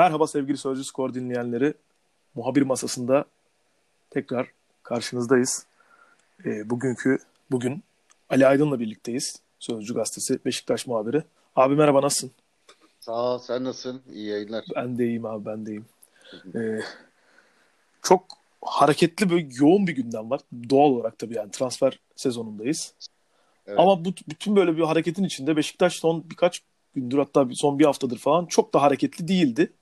Merhaba sevgili Sözcü Skor dinleyenleri. Muhabir masasında tekrar karşınızdayız. E, bugünkü bugün Ali Aydın'la birlikteyiz. Sözcü Gazetesi Beşiktaş muhabiri. Abi merhaba nasılsın? Sağ ol. Sen nasılsın? İyi yayınlar. Ben de iyiyim abi ben de iyiyim. E, çok hareketli ve yoğun bir gündem var. Doğal olarak tabii yani transfer sezonundayız. Evet. Ama bu, bütün böyle bir hareketin içinde Beşiktaş son birkaç gündür hatta son bir haftadır falan çok da hareketli değildi.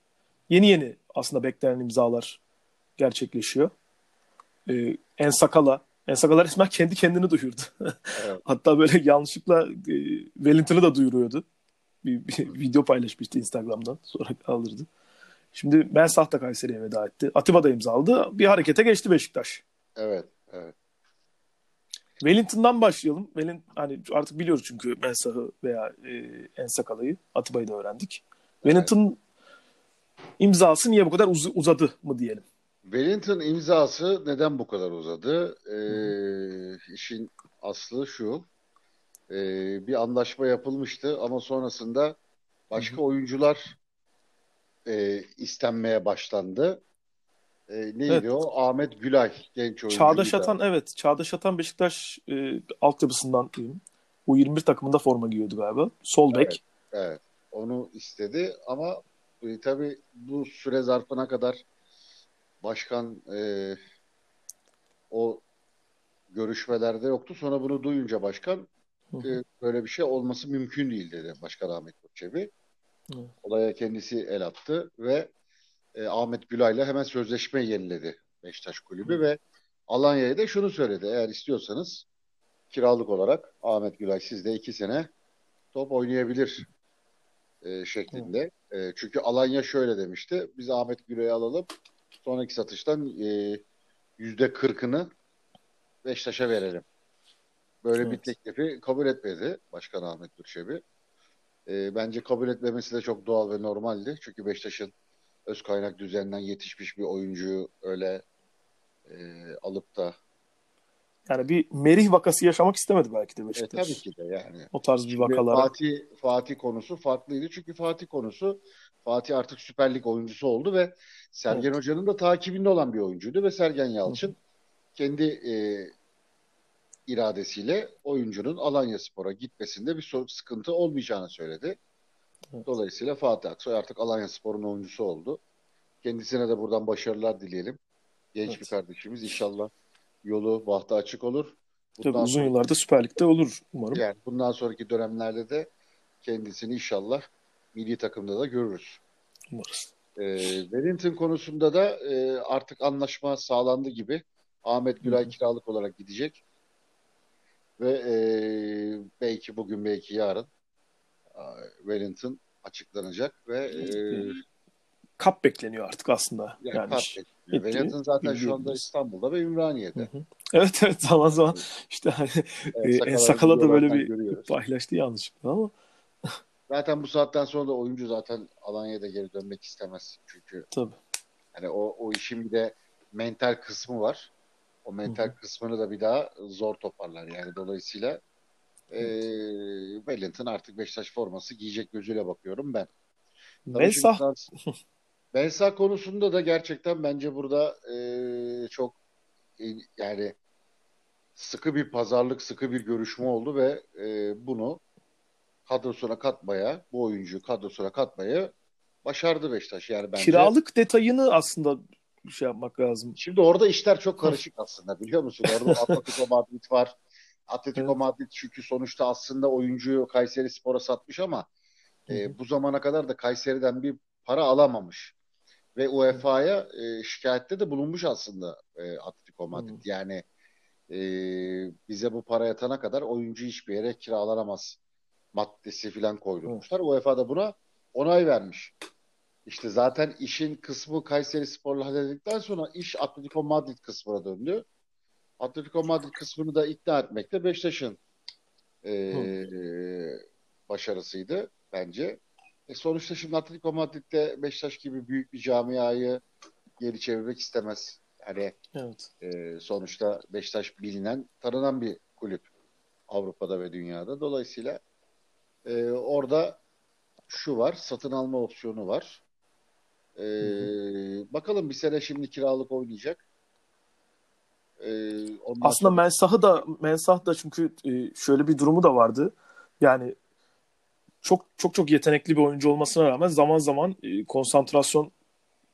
Yeni yeni aslında beklenen imzalar gerçekleşiyor. Ee, en Sakala En Sakala resmen kendi kendini duyurdu. Evet. hatta böyle yanlışlıkla e, Wellington'ı da duyuruyordu. Bir, bir video paylaşmıştı Instagram'dan. Sonra kaldırdı. Şimdi Mensah da Kayseri'ye veda etti. Atiba da imzaladı. Bir harekete geçti Beşiktaş. Evet, evet. Wellington'dan başlayalım. Wellington, hani artık biliyoruz çünkü Mensah'ı veya e, Ensakala'yı, Atiba'yı da öğrendik. Wellington. İmzası niye bu kadar uz- uzadı mı diyelim? Wellington imzası neden bu kadar uzadı? Ee, işin aslı şu. Ee, bir anlaşma yapılmıştı ama sonrasında başka Hı-hı. oyuncular e, istenmeye başlandı. E, neydi evet. o? Ahmet Gülay genç oyuncu. Çağdaş Atan evet. Çağdaş Atan Beşiktaş e, altyapısından diyeyim. Bu 21 takımında forma giyiyordu galiba. Sol bek. Evet, evet. Onu istedi ama e, tabii bu süre zarfına kadar başkan e, o görüşmelerde yoktu. Sonra bunu duyunca başkan e, böyle bir şey olması mümkün değil dedi Başkan Ahmet Koçevi. Olaya kendisi el attı ve e, Ahmet Gülay'la hemen sözleşme yeniledi Beşiktaş Kulübü Hı. ve Alanya'ya da şunu söyledi. Eğer istiyorsanız kiralık olarak Ahmet Gülay sizde iki sene top oynayabilir e, şeklinde. E, çünkü Alanya şöyle demişti. Biz Ahmet Gülay'ı alalım. Sonraki satıştan e, yüzde kırkını Beşiktaş'a verelim. Böyle evet. bir teklifi kabul etmedi Başkan Ahmet Gürşebi. E, bence kabul etmemesi de çok doğal ve normaldi. Çünkü Beşiktaş'ın öz kaynak düzeninden yetişmiş bir oyuncuyu öyle e, alıp da yani bir Merih vakası yaşamak istemedi belki de Beşiktaş. E, tabii ki de yani. O tarz bir vakalara. Fatih, Fatih konusu farklıydı. Çünkü Fatih konusu Fatih artık Süper Lig oyuncusu oldu ve Sergen evet. Hoca'nın da takibinde olan bir oyuncuydu ve Sergen Yalçın Hı. kendi e, iradesiyle oyuncunun Alanya Spor'a gitmesinde bir sıkıntı olmayacağını söyledi. Evet. Dolayısıyla Fatih Aksoy artık Alanya Spor'un oyuncusu oldu. Kendisine de buradan başarılar dileyelim. Genç evet. bir kardeşimiz inşallah yolu bahtı açık olur. Bundan Tabii uzun yıllarda Süper Lig'de olur umarım. Yani bundan sonraki dönemlerde de kendisini inşallah milli takımda da görürüz. Umarız. E, Wellington konusunda da e, artık anlaşma sağlandı gibi. Ahmet Gülay Hı-hı. kiralık olarak gidecek. Ve e, belki bugün belki yarın Wellington açıklanacak ve e, kap bekleniyor artık aslında. Yani, yani Wellington zaten şu anda İstanbul'da ve Ümraniye'de. Hı hı. Evet evet zaman zaman işte hani evet, e, Sakala da böyle bir görüyoruz. paylaştı yanlışlıkla ama zaten bu saatten sonra da oyuncu zaten Alanya'da geri dönmek istemez çünkü. Tabii. Hani o o işin bir de mental kısmı var. O mental Hı-hı. kısmını da bir daha zor toparlar yani dolayısıyla e, Wellington artık Beşiktaş forması giyecek gözüyle bakıyorum ben. Mensah. Mensah konusunda da gerçekten bence burada e, çok e, yani sıkı bir pazarlık, sıkı bir görüşme oldu ve e, bunu kadrosuna katmaya, bu oyuncuyu kadrosuna katmaya başardı Beşiktaş. Yani bence kiralık detayını aslında şey yapmak lazım. Şimdi orada işler çok karışık aslında biliyor musun? Orada Atletico Madrid var. Atletico. Madrid çünkü sonuçta aslında oyuncuyu Kayseri Spor'a satmış ama e, bu zamana kadar da Kayseri'den bir para alamamış. Ve UEFA'ya e, şikayette de bulunmuş aslında e, Atletico Madrid. Hı. Yani e, bize bu para yatana kadar oyuncu hiçbir yere kiralanamaz maddesi falan koydurmuşlar. UEFA da buna onay vermiş. İşte zaten işin kısmı Kayseri Spor'la halledildikten sonra iş Atletico Madrid kısmına döndü. Atletico Madrid kısmını da ikna etmek de Beşiktaş'ın e, başarısıydı bence. E sonuçta şimdi Atletico Madrid'de Beşiktaş gibi büyük bir camiayı geri çevirmek istemez. Yani evet. e, sonuçta Beşiktaş bilinen, tanınan bir kulüp Avrupa'da ve dünyada. Dolayısıyla e, orada şu var, satın alma opsiyonu var. Ee, bakalım bir sene şimdi kiralık oynayacak. Ee, Aslında sonra... Mensah'ı da Mensah da çünkü e, şöyle bir durumu da vardı. Yani çok çok çok yetenekli bir oyuncu olmasına rağmen zaman zaman e, konsantrasyon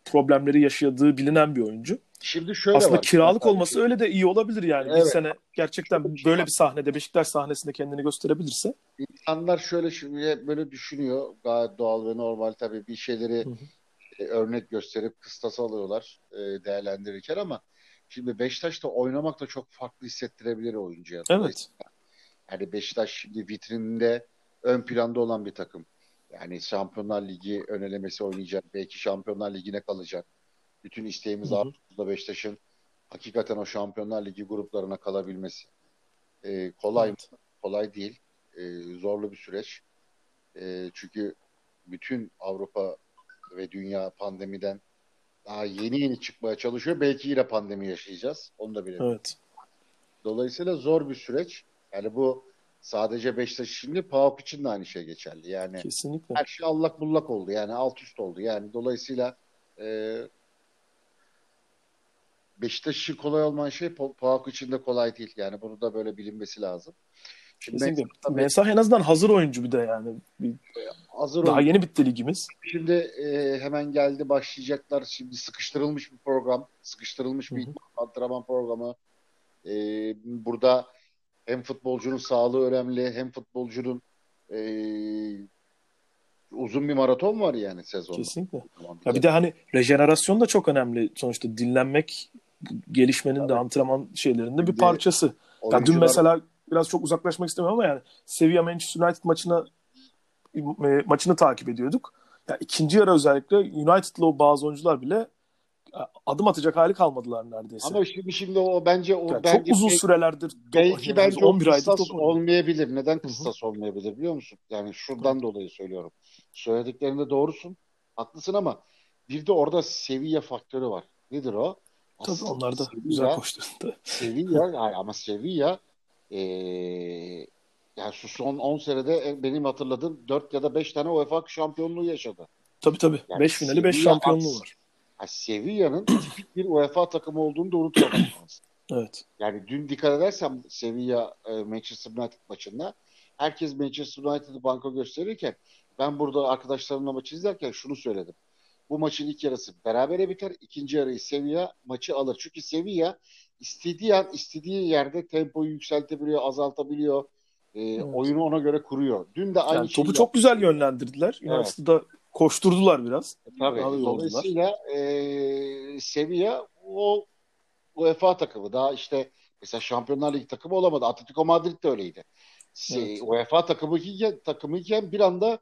problemleri yaşadığı bilinen bir oyuncu. Şimdi şöyle Aslında var. kiralık olması öyle de iyi olabilir yani. Evet. Bir sene gerçekten böyle bir sahnede Beşiktaş sahnesinde kendini gösterebilirse. İnsanlar şöyle şimdi böyle düşünüyor. Gayet doğal ve normal tabii bir şeyleri hı hı. E, örnek gösterip kıstas alıyorlar e, değerlendirirken ama şimdi Beşiktaş'ta oynamak da çok farklı hissettirebilir oyuncuya. Evet. Yani Beşiktaş şimdi vitrininde ön planda olan bir takım. Yani Şampiyonlar Ligi önelemesi oynayacak. Belki Şampiyonlar Ligi'ne kalacak. Bütün isteğimiz Avrupa'da Beşiktaş'ın hakikaten o Şampiyonlar Ligi gruplarına kalabilmesi. Ee, kolay evet. mı? Kolay değil. Ee, zorlu bir süreç. Ee, çünkü bütün Avrupa ve dünya pandemiden daha yeni yeni çıkmaya çalışıyor. Belki yine pandemi yaşayacağız. Onu da bilelim. Evet. Dolayısıyla zor bir süreç. Yani bu sadece Beşiktaş için değil, PAOK için de aynı şey geçerli. Yani Kesinlikle. her şey allak bullak oldu. Yani alt üst oldu. Yani dolayısıyla e, Beşiktaş için kolay olmayan şey PAOK için de kolay değil. Yani bunu da böyle bilinmesi lazım. Şimdi. Mensah, en azından hazır oyuncu bir de yani. Bir, hazır Daha oyuncu. yeni bitti ligimiz. Şimdi e, hemen geldi başlayacaklar. Şimdi sıkıştırılmış bir program. Sıkıştırılmış bir antrenman programı. E, burada hem futbolcunun sağlığı önemli hem futbolcunun e, uzun bir maraton var yani sezonda. Kesinlikle. Ya bir de hani rejenerasyon da çok önemli. Sonuçta dinlenmek gelişmenin Tabii. de antrenman şeylerinde bir parçası. Oyuncular... Ya dün mesela biraz çok uzaklaşmak istemiyorum ama yani Sevilla Manchester United maçına e, maçını takip ediyorduk. Ya ikinci yarı özellikle United'lı o bazı oyuncular bile adım atacak hali kalmadılar neredeyse. Ama şimdi şimdi o bence o yani bence çok uzun sürelerdir belki yani bence 11 aydır top olmayabilir. Neden kıstas olmayabilir biliyor musun? Yani şuradan Hı. dolayı söylüyorum. Söylediklerinde doğrusun. Haklısın ama bir de orada seviye faktörü var. Nedir o? Tabii Aslında onlar da Sevilla, güzel koştu. Sevilla ama Sevilla ee, yani şu son 10 senede benim hatırladığım 4 ya da 5 tane UEFA şampiyonluğu yaşadı. Tabii tabii. 5 yani finali 5 şampiyonluğu var. Sevilla'nın tipik bir UEFA takımı olduğunu da unutmamak lazım. Evet. Yani dün dikkat edersem Sevilla e, Manchester United maçında herkes Manchester United'ı banka gösterirken ben burada arkadaşlarımla maçı izlerken şunu söyledim. Bu maçın ilk yarısı berabere biter. ikinci yarıyı Sevilla maçı alır. Çünkü Sevilla istediği an istediği yerde tempoyu yükseltebiliyor, azaltabiliyor. E, evet. Oyunu ona göre kuruyor. Dün de aynı yani Topu çok güzel yönlendirdiler. Evet. Koşturdular biraz. E, tabii. Dolayısıyla e, Sevilla o UEFA takımı. Daha işte mesela Şampiyonlar Ligi takımı olamadı. Atletico Madrid de öyleydi. Evet. UEFA takımı iken, takımı iken bir anda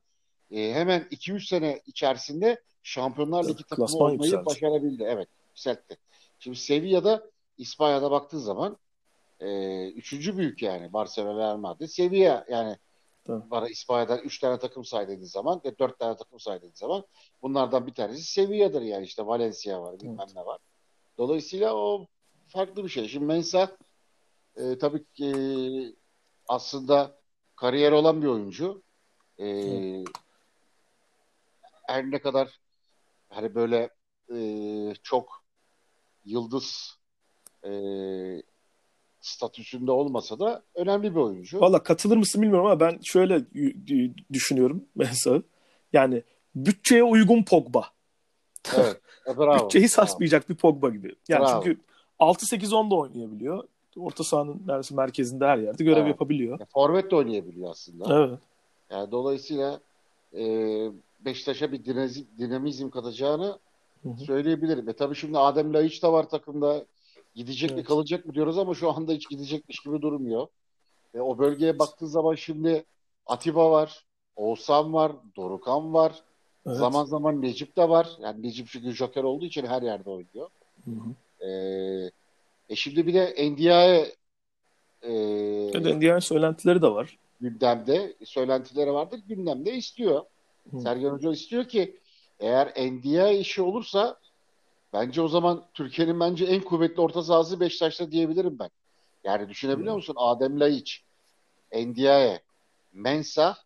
e, hemen 2-3 sene içerisinde Şampiyonlar Ligi takımı Klasman olmayı yükseldi. başarabildi. Evet, yükseltti. Şimdi Sevilla'da İspanya'da baktığı zaman e, üçüncü büyük yani Barcelona Real Madrid. Sevilla yani Tabii. Bana İspanya'dan 3 tane takım say dediği zaman ve 4 tane takım say dediği zaman bunlardan bir tanesi Sevilla'dır yani işte Valencia var bilmem evet. ne var. Dolayısıyla o farklı bir şey. Şimdi Mensah e, tabii ki e, aslında kariyer olan bir oyuncu. E, evet. Her ne kadar hani böyle e, çok yıldız e, statüsünde olmasa da önemli bir oyuncu. Valla katılır mısın bilmiyorum ama ben şöyle düşünüyorum mesela. Yani bütçeye uygun Pogba. Evet. E, bravo. Bütçeyi sarsmayacak bir Pogba gibi. Yani bravo. çünkü 6-8-10 da oynayabiliyor. Orta sahanın neredeyse merkezinde her yerde görev evet. yapabiliyor. Ya, forvet de oynayabiliyor aslında. Evet. Yani dolayısıyla e, Beşiktaş'a bir dinamizm, dinamizm katacağını Hı-hı. söyleyebilirim. E tabii şimdi Adem Laiç de var takımda. Gidecek evet. mi kalacak mı diyoruz ama şu anda hiç gidecekmiş gibi durmuyor. E, o bölgeye baktığın zaman şimdi Atiba var, Oğuzhan var, Dorukan var. Evet. Zaman zaman Necip de var. Yani Necip çünkü Joker olduğu için her yerde oynuyor. Hı hı. E, e şimdi bir de NDI'ye e, evet, NDI'nin söylentileri de var. Gündemde. Söylentileri vardır. Gündemde istiyor. Hı. Sergen Hoca istiyor ki eğer NDI işi olursa Bence o zaman Türkiye'nin bence en kuvvetli orta sahası Beşiktaş'ta diyebilirim ben. Yani düşünebiliyor musun? Adem Laiç, Endiaye, Mensa,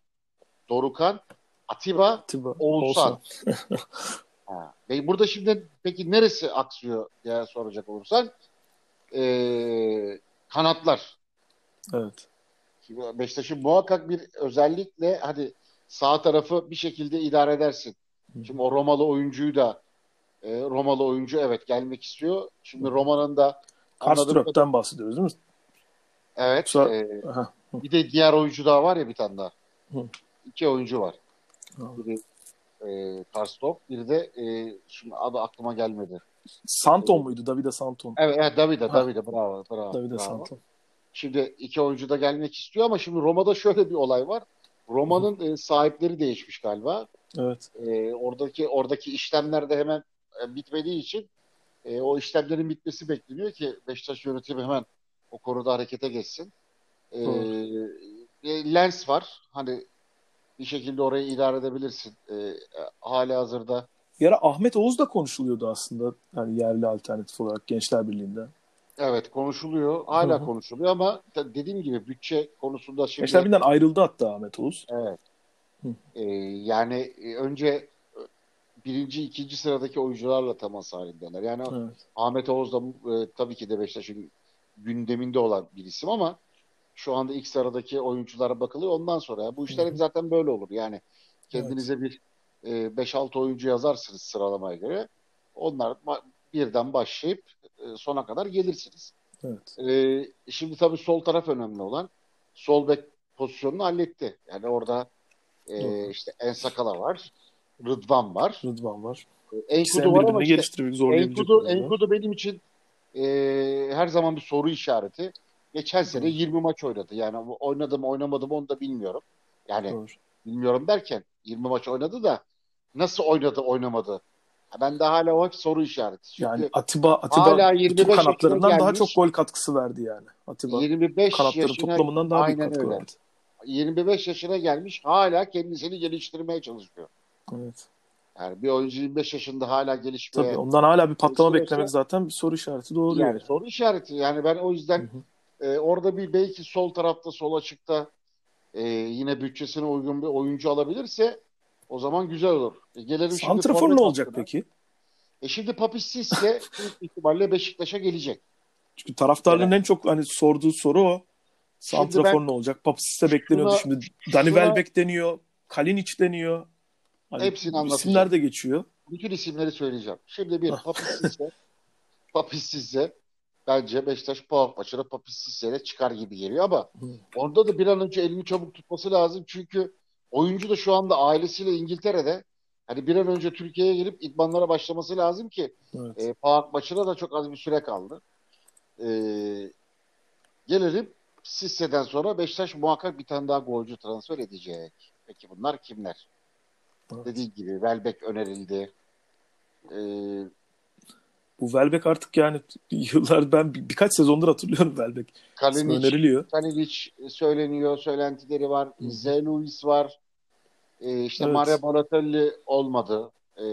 Dorukan, Atiba, Atiba Oğuzhan. Ha. Ve burada şimdi peki neresi aksıyor diye soracak olursan ee, kanatlar. Evet. Beşiktaş'ın muhakkak bir özellikle hadi sağ tarafı bir şekilde idare edersin. Şimdi o Romalı oyuncuyu da e, Romalı oyuncu evet gelmek istiyor. Şimdi Roma'nın da Karströp'ten bahsediyoruz değil mi? Evet. Sonra, e, bir de diğer oyuncu daha var ya bir tane daha. Hı. İki oyuncu var. Hı. Biri e, Karstrop, biri de e, şimdi adı aklıma gelmedi. Santon muydu? Davide Santon. Evet, evet Davide, Davide bravo, bravo. Davide bravo. Santon. Şimdi iki oyuncu da gelmek istiyor ama şimdi Roma'da şöyle bir olay var. Roma'nın e, sahipleri değişmiş galiba. Evet. E, oradaki oradaki işlemler de hemen bitmediği için e, o işlemlerin bitmesi bekleniyor ki Beşiktaş yönetimi hemen o konuda harekete geçsin. E, e, lens var. Hani bir şekilde orayı idare edebilirsin. E, hala hazırda. Yara Ahmet Oğuz da konuşuluyordu aslında. Yani yerli alternatif olarak Gençler Birliği'nde. Evet konuşuluyor. Hala Hı-hı. konuşuluyor ama dediğim gibi bütçe konusunda şimdi... Gençler Birliği'nden ayrıldı hatta Ahmet Oğuz. Evet. Ee, yani e, önce e, birinci, ikinci sıradaki oyuncularla temas halindeler. Yani evet. Ahmet Oğuz da e, tabii ki de Beşiktaş'ın gündeminde olan bir isim ama şu anda ilk sıradaki oyunculara bakılıyor. Ondan sonra ya, bu işler hep zaten böyle olur. Yani kendinize evet. bir e, 5-6 oyuncu yazarsınız sıralamaya göre. Onlar birden başlayıp e, sona kadar gelirsiniz. Evet. E, şimdi tabii sol taraf önemli olan. Sol bek pozisyonunu halletti. Yani orada e, işte Ensakala var. Rıdvan var. Rıdvan var. E, Enkudu var ama işte, Enkudu, Enkudu benim için e, her zaman bir soru işareti. Geçen sene Hı. 20 maç oynadı. Yani oynadım oynamadım onu da bilmiyorum. Yani Doğru. bilmiyorum derken 20 maç oynadı da nasıl oynadı oynamadı ben de hala o hep soru işareti. Çünkü yani Atiba, Atiba hala 25 kanatlarından gelmiş, daha çok gol katkısı verdi yani. Atiba 25 kanatların yaşına, toplamından daha büyük katkı öyle. verdi. 25 yaşına gelmiş hala kendisini geliştirmeye çalışıyor. Evet. Yani bir oyuncu 25 yaşında hala gelişmeye... Tabii ondan hala bir patlama beklemek zaten bir soru işareti doğru. Yani, yani. soru işareti. Yani ben o yüzden hı hı. E, orada bir belki sol tarafta sol açıkta e, yine bütçesine uygun bir oyuncu alabilirse o zaman güzel olur. E, gelelim Santrafor ne olacak hakkında. peki? E şimdi Papissis ise büyük ihtimalle Beşiktaş'a gelecek. Çünkü taraftarların evet. en çok hani sorduğu soru o. Santrafor ne olacak? Papissis'e bekleniyordu şimdi. Dani Welbeck deniyor. Kalinic deniyor. Hani Hepsini anlatacağım. İsimler de geçiyor. Bütün isimleri söyleyeceğim. Şimdi bir Papissis'e Papissis'e bence Beşiktaş puan maçına Papissis'e çıkar gibi geliyor ama orada da bir an önce elini çabuk tutması lazım. Çünkü oyuncu da şu anda ailesiyle İngiltere'de hani bir an önce Türkiye'ye gelip idmanlara başlaması lazım ki evet. e, Paak maçına da çok az bir süre kaldı. E, gelelim Sisse'den sonra Beşiktaş muhakkak bir tane daha golcü transfer edecek. Peki bunlar kimler? Evet. Dediği gibi Welbeck önerildi. Ee, bu Welbeck artık yani yıllar ben bir, birkaç sezondur hatırlıyorum Welbeck. Kalinic, öneriliyor. Kalinic söyleniyor, söylentileri var. Hmm. Zeluis var. Ee, işte evet. Mario Balotelli olmadı. Ee,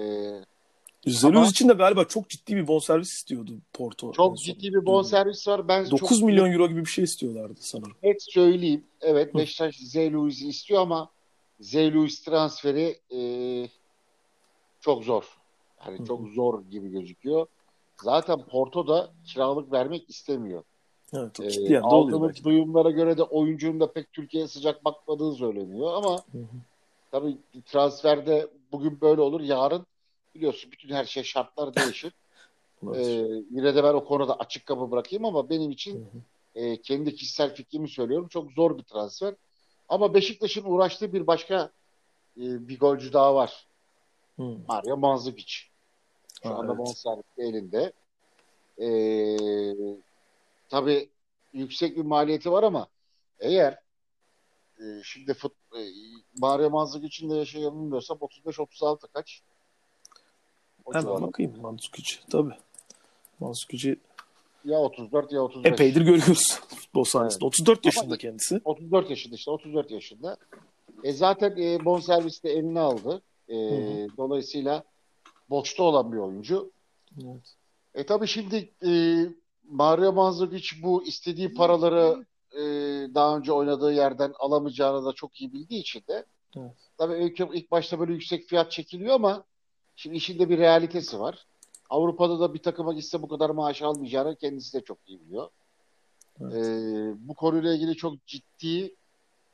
Zeluis ama, için de galiba çok ciddi bir bonservis istiyordu Porto. Çok ciddi bir bonservis var. Ben 9 çok milyon euro gibi bir şey istiyorlardı sanırım. Evet söyleyeyim. Evet Beşiktaş Zeluis'i istiyor ama Zeluis transferi e, çok zor. Yani çok zor gibi gözüküyor. Zaten Porto da kiralık vermek istemiyor. Evet, ee, ciddi aldığımız duyumlara göre de oyuncunun da pek Türkiye'ye sıcak bakmadığı söyleniyor ama hı hı. tabii transferde bugün böyle olur. Yarın biliyorsun bütün her şey şartlar değişir. ee, yine de ben o konuda açık kapı bırakayım ama benim için hı hı. E, kendi kişisel fikrimi söylüyorum. Çok zor bir transfer. Ama Beşiktaş'ın uğraştığı bir başka e, bir golcü daha var. Hmm. Mario Mandzukic. Şu ha, anda evet. bonservis elinde. Ee, tabii yüksek bir maliyeti var ama eğer e, şimdi fut, e, Mario Manzukic'in de yaşı yanılmıyorsam 35-36 kaç? O Hemen bakayım Mandzukic. Tabii. Mandzukic ya 34 ya 35. Epeydir görüyoruz futbol sahnesinde. Evet. 34 yaşında Ama kendisi. 34 yaşında işte 34 yaşında. E zaten e, bonservis de eline aldı. E, dolayısıyla boşta olan bir oyuncu. Evet. E tabii şimdi e, Mario Mandzukic bu istediği paraları e, daha önce oynadığı yerden alamayacağını da çok iyi bildiği için de evet. tabii ilk, ilk başta böyle yüksek fiyat çekiliyor ama Şimdi işin de bir realitesi var. Avrupa'da da bir takıma gitse bu kadar maaş almayacağını kendisi de çok iyi biliyor. Evet. Ee, bu konuyla ilgili çok ciddi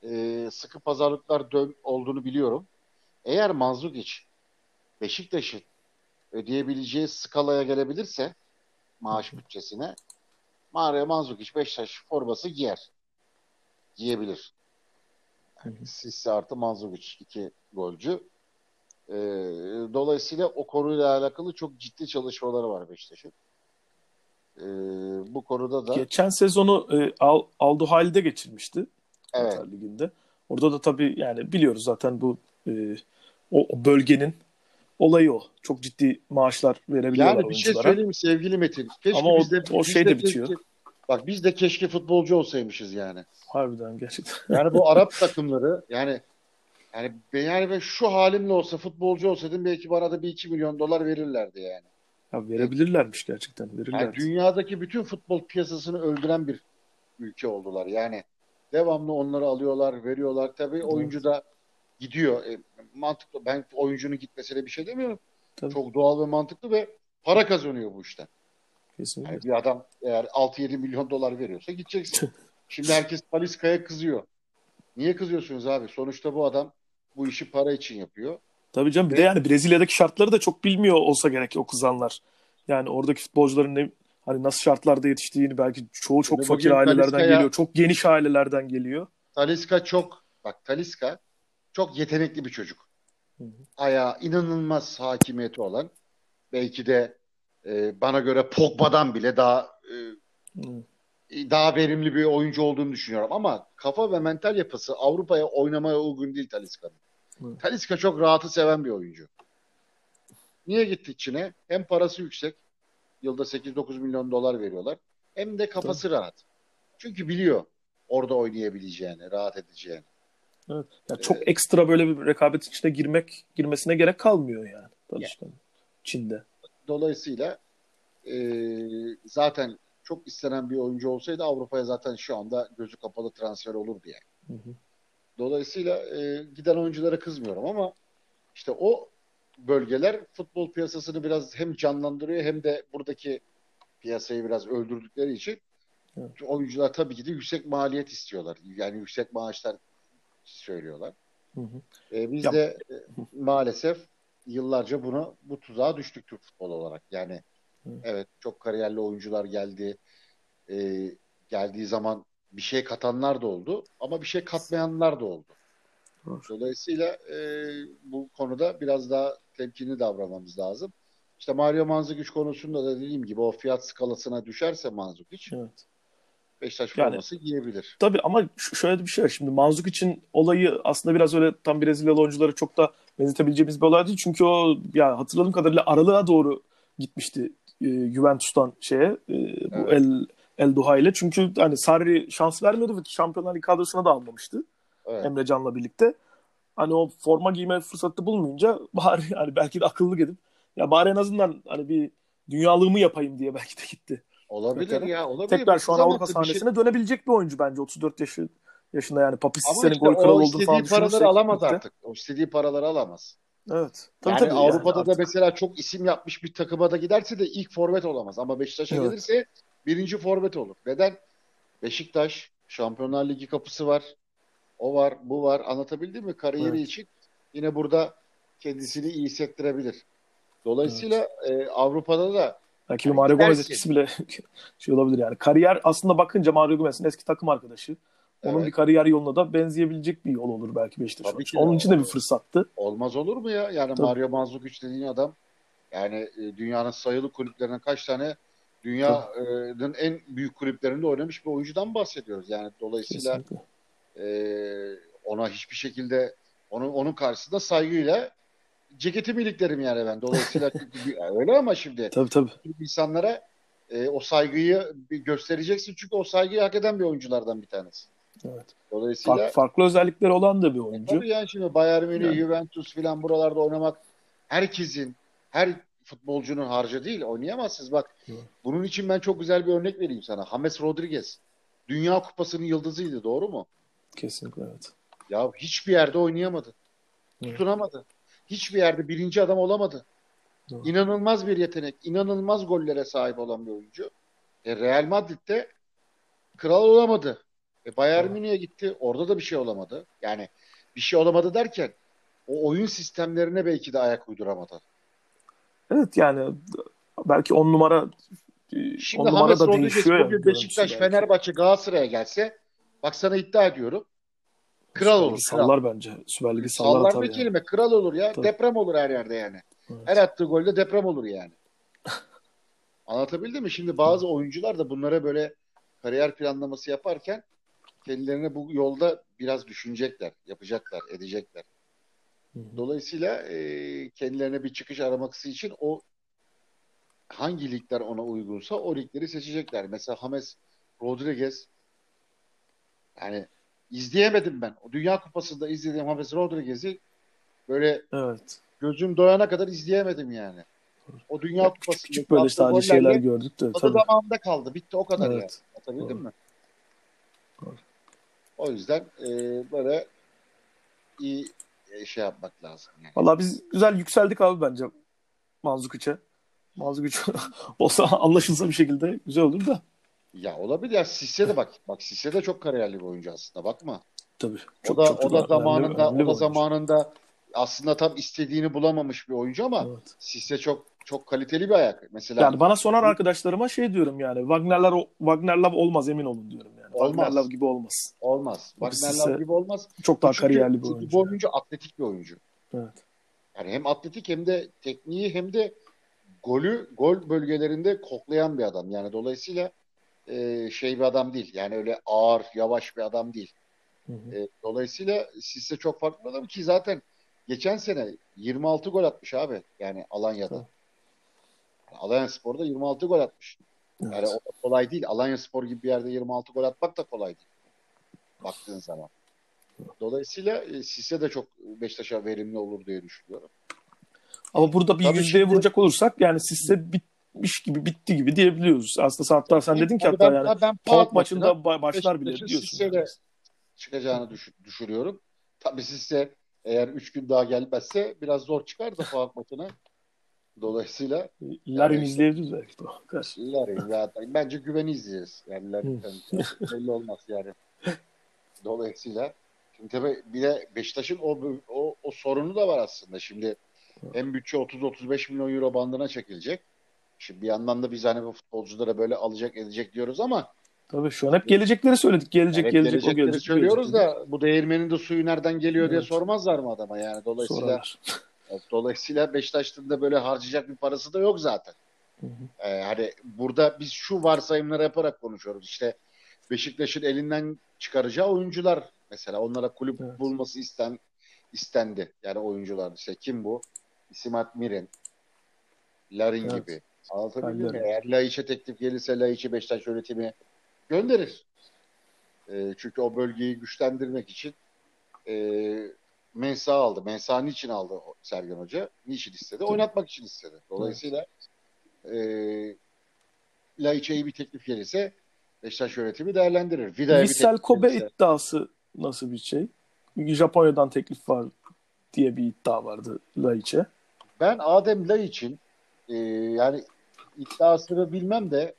e, sıkı pazarlıklar dön, olduğunu biliyorum. Eğer Manzukic Beşiktaş'ın ödeyebileceği skalaya gelebilirse maaş bütçesine Mario Mandzukic Beşiktaş forması giyer. Giyebilir. Yani Sisse artı Mandzukic iki golcü. Ee, dolayısıyla o konuyla alakalı çok ciddi çalışmaları var Beşiktaş'ın. Ee, bu konuda da geçen sezonu e, Al, Aldo geçirmişti. Evet. Liginde. Orada da tabii yani biliyoruz zaten bu e, o, o bölgenin olayı o. Çok ciddi maaşlar verebiliyorlar Yani bir şey söyleyeyim mi sevgili Metin? Keşke Ama o, de, o şey de, bitiyor. Keşke, bak biz de keşke futbolcu olsaymışız yani. Harbiden gerçekten. Yani bu Arap takımları yani yani yani ben şu halimle olsa futbolcu olsaydım belki bana da bir 2 milyon dolar verirlerdi yani. Ya verebilirlermiş gerçekten. Verirler. Yani dünyadaki bütün futbol piyasasını öldüren bir ülke oldular. Yani devamlı onları alıyorlar, veriyorlar. Tabii oyuncu da gidiyor. E, mantıklı. Ben oyuncunun gitmesine bir şey demiyorum. Tabii. Çok doğal ve mantıklı ve para kazanıyor bu işten. Kesinlikle. Yani bir adam eğer 6-7 milyon dolar veriyorsa gideceksin. Şimdi herkes Paliska'ya kızıyor. Niye kızıyorsunuz abi? Sonuçta bu adam bu işi para için yapıyor. Tabii canım bir de yani Brezilya'daki şartları da çok bilmiyor olsa gerek o kızanlar. Yani oradaki futbolcuların ne, hani nasıl şartlarda yetiştiğini belki çoğu çok fakir ailelerden geliyor. Çok geniş ailelerden geliyor. Taliska çok bak Taliska çok yetenekli bir çocuk. Hı Ayağı inanılmaz hakimiyeti olan belki de e, bana göre Pogba'dan bile daha e, daha verimli bir oyuncu olduğunu düşünüyorum. Ama kafa ve mental yapısı Avrupa'ya oynamaya uygun değil Taliska'nın. Taliska çok rahatı seven bir oyuncu. Niye gitti Çin'e? Hem parası yüksek. Yılda 8-9 milyon dolar veriyorlar. Hem de kafası Tabii. rahat. Çünkü biliyor orada oynayabileceğini, rahat edeceğini. Evet. Yani çok ee, ekstra böyle bir rekabet içine girmek girmesine gerek kalmıyor yani. yani. Çin'de. Dolayısıyla e, zaten çok istenen bir oyuncu olsaydı Avrupa'ya zaten şu anda gözü kapalı transfer olurdu yani. Hı hı. Dolayısıyla e, giden oyunculara kızmıyorum ama işte o bölgeler futbol piyasasını biraz hem canlandırıyor hem de buradaki piyasayı biraz öldürdükleri için evet. oyuncular tabii ki de yüksek maliyet istiyorlar. Yani yüksek maaşlar söylüyorlar. Hı hı. E, biz ya. de e, maalesef yıllarca buna bu tuzağa düştük Türk futbol olarak. Yani hı. evet çok kariyerli oyuncular geldi. E, geldiği zaman bir şey katanlar da oldu ama bir şey katmayanlar da oldu. Hı. Dolayısıyla e, bu konuda biraz daha temkinli davranmamız lazım. İşte Mario Mandzukic konusunda da dediğim gibi o fiyat skalasına düşerse Mandzukic evet. Beşiktaş yani, forması giyebilir. Tabii ama şöyle bir şey var. Şimdi Manzuk için olayı aslında biraz öyle tam Brezilyalı oyuncuları çok da benzetebileceğimiz bir olay değil. Çünkü o yani hatırladığım kadarıyla aralığa doğru gitmişti e, Juventus'tan şeye e, bu evet. El El Duha ile. Çünkü hani Sarri şans vermiyordu ve Şampiyonlar Ligi kadrosuna da almamıştı. Evet. Emre Can'la birlikte. Hani o forma giyme fırsatı bulmayınca bari yani belki de akıllı edip ya bari en azından hani bir dünyalığımı yapayım diye belki de gitti. Olabilir ya olabilir. Tekrar şu an Avrupa sahnesine şey... dönebilecek bir oyuncu bence 34 yaşı yaşında yani Papi Sisse'nin işte gol kralı olduğunu falan paraları alamaz gitti. artık. O istediği paraları alamaz. Evet. Tabii, yani tabii Avrupa'da yani da mesela çok isim yapmış bir takıma da giderse de ilk forvet olamaz. Ama Beşiktaş'a evet. gelirse birinci forvet olur. Neden? Beşiktaş Şampiyonlar Ligi kapısı var. O var, bu var. Anlatabildim mi? Kariyeri evet. için yine burada kendisini iyi hissettirebilir. Dolayısıyla evet. e, Avrupa'da da Belki bir Mario Gomez etkisi bile şey olabilir yani. Kariyer aslında bakınca Mario Gomez'in eski takım arkadaşı. Onun evet. bir kariyer yoluna da benzeyebilecek bir yol olur belki Beşiktaş. Tabii ki Onun için de bir fırsattı. Olmaz olur mu ya? Yani Tabii. Mario Mandzukic dediğin adam yani e, dünyanın sayılı kulüplerinden kaç tane dünyanın en büyük kulüplerinde oynamış bir oyuncudan bahsediyoruz. Yani dolayısıyla e, ona hiçbir şekilde onun onun karşısında saygıyla ceketimi iliklerim yani ben. Dolayısıyla öyle ama şimdi tabii, tabii. insanlara e, o saygıyı bir göstereceksin çünkü o saygıyı hak eden bir oyunculardan bir tanesi. Evet. Dolayısıyla Fark, farklı özellikleri olan da bir oyuncu. E, tabii yani şimdi Bayern Münih, yani. Juventus filan buralarda oynamak herkesin, her futbolcunun harcı değil. Oynayamazsınız. Bak evet. bunun için ben çok güzel bir örnek vereyim sana. James Rodriguez. Dünya Kupası'nın yıldızıydı. Doğru mu? Kesinlikle evet. Ya hiçbir yerde oynayamadı. Evet. Tutunamadı hiçbir yerde birinci adam olamadı. Doğru. İnanılmaz bir yetenek, inanılmaz gollere sahip olan bir oyuncu. E, Real Madrid'de kral olamadı. E, Bayern Münih'e gitti. Orada da bir şey olamadı. Yani bir şey olamadı derken o oyun sistemlerine belki de ayak uyduramadı. Evet yani belki on numara Şimdi on numara da değişiyor. Ya, Beşiktaş, Fenerbahçe, Galatasaray'a gelse bak sana iddia ediyorum. Kral Süper olur. Sallar kral. bence. Süper Ligi sallar, sallar atar bir yani. kelime. Kral olur ya. Tabii. Deprem olur her yerde yani. Evet. Her attığı golde deprem olur yani. Anlatabildim mi? Şimdi bazı oyuncular da bunlara böyle kariyer planlaması yaparken kendilerine bu yolda biraz düşünecekler, yapacaklar, edecekler. Dolayısıyla e, kendilerine bir çıkış araması için o hangi ligler ona uygunsa o ligleri seçecekler. Mesela James Rodriguez yani izleyemedim ben. O Dünya Kupası'nda izlediğim James Rodriguez'i böyle evet. gözüm doyana kadar izleyemedim yani. O Dünya Kupası küçük, küçük böyle sadece şeyler gördük de. O da zamanında kaldı. Bitti o kadar evet. ya. Atabildim mi? Doğru. O yüzden e, böyle iyi şey yapmak lazım. Yani. Valla biz güzel yükseldik abi bence Manzukic'e. Manzukic olsa anlaşılsa bir şekilde güzel olur da. Ya olabilir ya Sisse de bak. Bak Sisse de çok kariyerli bir oyuncu aslında bakma. Tabii. Çok, o da, çok o da zamanında önemli, o da zamanında aslında tam istediğini bulamamış bir oyuncu ama evet. Sisse çok çok kaliteli bir ayak. Mesela yani bana soran arkadaşlarıma şey diyorum yani Wagner'lar Wagner'lar olmaz emin olun diyorum. Olmaz. Wagner'lar gibi olmaz. Olmaz. Wagner'lar gibi olmaz. Çok daha çünkü, kariyerli bir oyuncu. Bu oyuncu atletik bir oyuncu. Evet. Yani hem atletik hem de tekniği hem de golü gol bölgelerinde koklayan bir adam. Yani dolayısıyla e, şey bir adam değil. Yani öyle ağır, yavaş bir adam değil. Hı hı. E, dolayısıyla Sisse çok farklı bir adam ki zaten geçen sene 26 gol atmış abi. Yani Alanya'da. Hı. Alanya Spor'da 26 gol atmış. Evet. Yani o kolay değil. Alanya Spor gibi bir yerde 26 gol atmak da kolay değil. Baktığın zaman. Dolayısıyla e, Sisse de çok Beşiktaş'a verimli olur diye düşünüyorum. Ama burada bir Tabii yüzdeye şimdi... vuracak olursak yani Sisse bitmiş gibi bitti gibi diyebiliyoruz. Aslında hatta sen dedin ki hatta ben, yani ben Pauk maçında başlar bile diyorsun. Sisse'de çıkacağını düş- düşürüyorum. Tabii Sisse eğer 3 gün daha gelmezse biraz zor çıkar da Pauk maçına. Dolayısıyla Larin yani, izleyebiliriz belki de. Larin zaten. Bence güveni izleyeceğiz. Yani Larin belli olmaz yani. Dolayısıyla şimdi tabii bir de Beşiktaş'ın o, o, o sorunu da var aslında. Şimdi hem bütçe 30-35 milyon euro bandına çekilecek. Şimdi bir yandan da biz hani bu futbolculara böyle alacak edecek diyoruz ama Tabii şu an hep gelecekleri söyledik. Gelecek evet, gelecek o gelecek. söylüyoruz gelecek. da bu değirmenin de suyu nereden geliyor evet. diye sormazlar mı adama yani dolayısıyla dolayısıyla Beşiktaş'ın da böyle harcayacak bir parası da yok zaten. Hı hı. Ee, hani burada biz şu varsayımları yaparak konuşuyoruz. İşte Beşiktaş'ın elinden çıkaracağı oyuncular mesela onlara kulüp evet. bulması isten istendi. Yani oyuncular işte kim bu? Simat Mirin, Larin evet. gibi. Anlatabildim mi? Eğer Laiç'e teklif gelirse Laiç'i Beşiktaş yönetimi gönderir. E, çünkü o bölgeyi güçlendirmek için e, Mensa aldı. Mensa niçin aldı Sergen Hoca? Niçin istedi? Oynatmak için istedi. Dolayısıyla e, Laiç'e iyi bir teklif gelirse Beşiktaş yönetimi değerlendirir. Vida'ya Vissel Kobe gelirse... iddiası nasıl bir şey? Japonya'dan teklif var diye bir iddia vardı Laiç'e. Ben Adem Laiç'in e, yani iddiasını bilmem de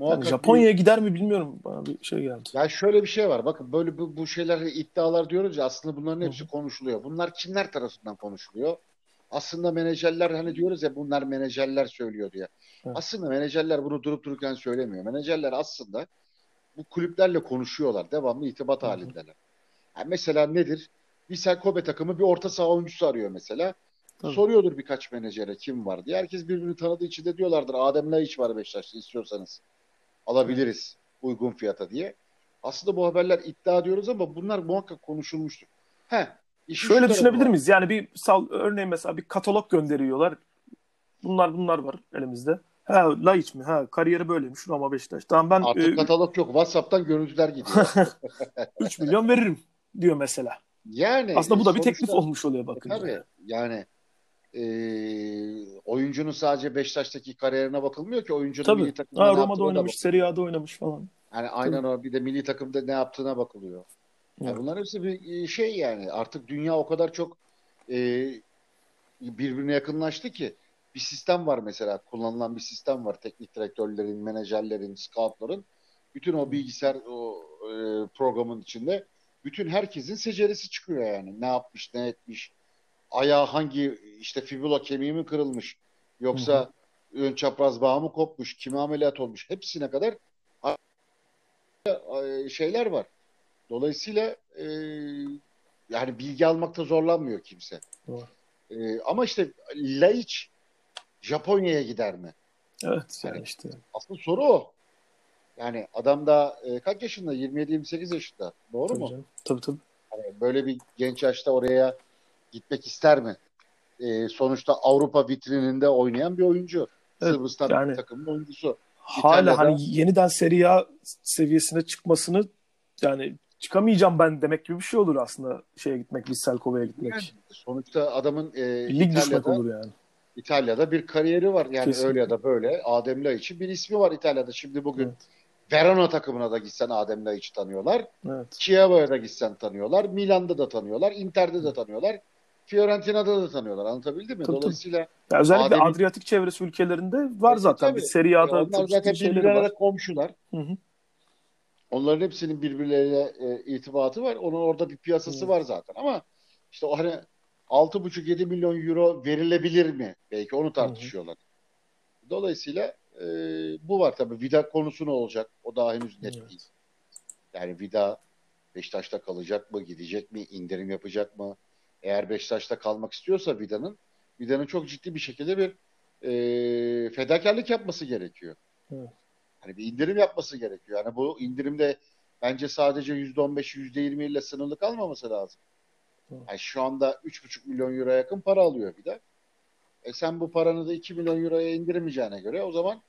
yani Japonya'ya bir... gider mi bilmiyorum. Bana bir şey geldi. Ya şöyle bir şey var. Bakın böyle bu, bu şeyler iddialar diyoruz ya aslında bunların hepsi Hı. konuşuluyor. Bunlar kimler tarafından konuşuluyor? Aslında menajerler hani diyoruz ya bunlar menajerler söylüyor diye. Hı. Aslında menajerler bunu durup dururken söylemiyor. Menajerler aslında bu kulüplerle konuşuyorlar. Devamlı itibat Hı. halindeler. Yani mesela nedir? Vissel Kobe takımı bir orta saha oyuncusu arıyor mesela. Tabii. Soruyordur birkaç menajere kim var diye. Herkes birbirini tanıdığı için de diyorlardır Adem Laiç var Beşiktaş'ta istiyorsanız alabiliriz uygun fiyata diye. Aslında bu haberler iddia diyoruz ama bunlar muhakkak konuşulmuştur. He, Şöyle düşünebilir miyiz? Yani bir sal örneğin mesela bir katalog gönderiyorlar. Bunlar bunlar var elimizde. Ha Laiç mi? Ha kariyeri böyleymiş. Roma Beşiktaş. Tamam ben Artık e, katalog yok. WhatsApp'tan görüntüler gidiyor. 3 milyon veririm diyor mesela. Yani aslında bu da bir teklif olmuş oluyor bakın. Tabii yani e, oyuncunun sadece Beşiktaş'taki kariyerine bakılmıyor ki oyuncunun Tabii. milli takımda ha, Roma'da oynamış, Serie A'da oynamış falan. Yani aynen o bir de milli takımda ne yaptığına bakılıyor. Yani bunlar hepsi bir şey yani artık dünya o kadar çok e, birbirine yakınlaştı ki bir sistem var mesela. Kullanılan bir sistem var. Teknik direktörlerin, menajerlerin, scoutların. Bütün o bilgisayar o e, programın içinde bütün herkesin seceresi çıkıyor yani. Ne yapmış, ne etmiş. Ayağı hangi işte fibula kemiği mi kırılmış yoksa hı hı. ön çapraz bağı mı kopmuş, kime ameliyat olmuş hepsine kadar şeyler var. Dolayısıyla e, yani bilgi almakta zorlanmıyor kimse. E, ama işte Laiç Japonya'ya gider mi? Evet yani, yani işte. Asıl soru o. Yani adam da e, kaç yaşında? 27-28 yaşında. Doğru tabii mu? Canım. Tabii tabii. Yani böyle bir genç yaşta oraya gitmek ister mi? E, sonuçta Avrupa vitrininde oynayan bir oyuncu. Evet, Sırbistan yani, takımın oyuncusu. Hala İtalya'da... hani yeniden Serie A seviyesine çıkmasını yani çıkamayacağım ben demek gibi bir şey olur aslında şeye gitmek, Vissel Kove'ye gitmek. Yani, sonuçta adamın e, Lig İtalya'da, olur yani. İtalya'da bir kariyeri var. Yani Kesinlikle. öyle ya da böyle. Adem Laiç'in bir ismi var İtalya'da. Şimdi bugün evet. Verona takımına da gitsen Adem Laiç'i tanıyorlar. Evet. Chiao'ya da gitsen tanıyorlar. Milan'da da tanıyorlar. Inter'de de tanıyorlar. Fiorentina'da da tanıyorlar. Anlatabildim mi? Tabii, Dolayısıyla. Ya özellikle Adem'in... Adriyatik çevresi ülkelerinde var zaten. Tabii. Bir Serie A'da onlar zaten birbirlerine komşular. Hı hı. Onların hepsinin birbirleriyle e, irtibatı var. Onun orada bir piyasası hı. var zaten. Ama işte o hani 6,5-7 milyon euro verilebilir mi? Belki onu tartışıyorlar. Hı hı. Dolayısıyla e, bu var tabii. Vida konusu ne olacak? O daha henüz net evet. değil. Yani Vida Beşiktaş'ta kalacak mı? Gidecek mi? indirim yapacak mı? Eğer Beşiktaş'ta kalmak istiyorsa Vida'nın Vida'nın çok ciddi bir şekilde bir e, fedakarlık yapması gerekiyor. Evet. Hani bir indirim yapması gerekiyor. Yani bu indirimde bence sadece %15, %20 ile sınırlı kalmaması lazım. Yani şu anda 3,5 milyon euro yakın para alıyor bir de. E sen bu paranı da 2 milyon euroya indiremeyeceğine göre o zaman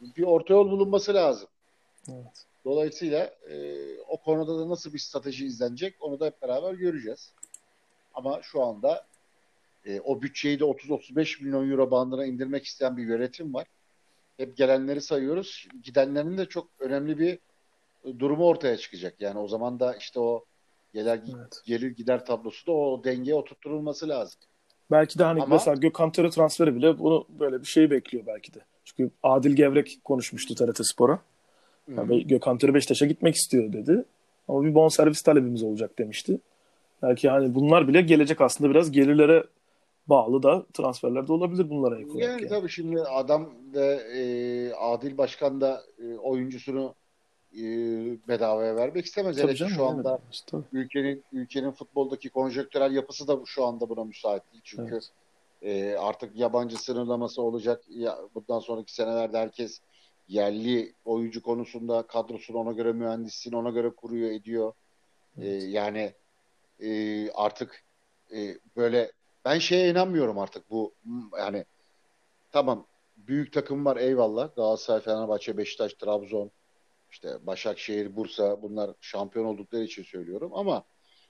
bir orta yol bulunması lazım. Evet. Dolayısıyla e, o konuda da nasıl bir strateji izlenecek onu da hep beraber göreceğiz. Ama şu anda e, o bütçeyi de 30-35 milyon euro bandına indirmek isteyen bir yönetim var. Hep gelenleri sayıyoruz. Gidenlerin de çok önemli bir durumu ortaya çıkacak. Yani o zaman da işte o gelir, evet. gelir gider tablosu da o dengeye oturtturulması lazım. Belki de hani Ama, mesela Gökhan Töre transferi bile bunu böyle bir şey bekliyor belki de. Çünkü Adil Gevrek konuşmuştu TRT Spor'a. Yani Gökhan Töre Beşiktaş'a gitmek istiyor dedi. Ama bir bonservis talebimiz olacak demişti. Belki hani bunlar bile gelecek aslında biraz gelirlere bağlı da transferler de olabilir bunlara ek yani, yani. tabii şimdi adam ve e, Adil Başkan da e, oyuncusunu e, bedavaya vermek istemez. Tabii canım, şu anda evet, ülkenin ülkenin futboldaki konjonktürel yapısı da şu anda buna müsait değil. Çünkü evet. e, artık yabancı sınırlaması olacak. Ya, bundan sonraki senelerde herkes yerli oyuncu konusunda kadrosunu ona göre mühendisliğini ona göre kuruyor ediyor. E, evet. E, yani e, artık e, böyle ben şeye inanmıyorum artık bu yani tamam büyük takım var eyvallah Galatasaray, Fenerbahçe, Beşiktaş, Trabzon işte Başakşehir, Bursa bunlar şampiyon oldukları için söylüyorum ama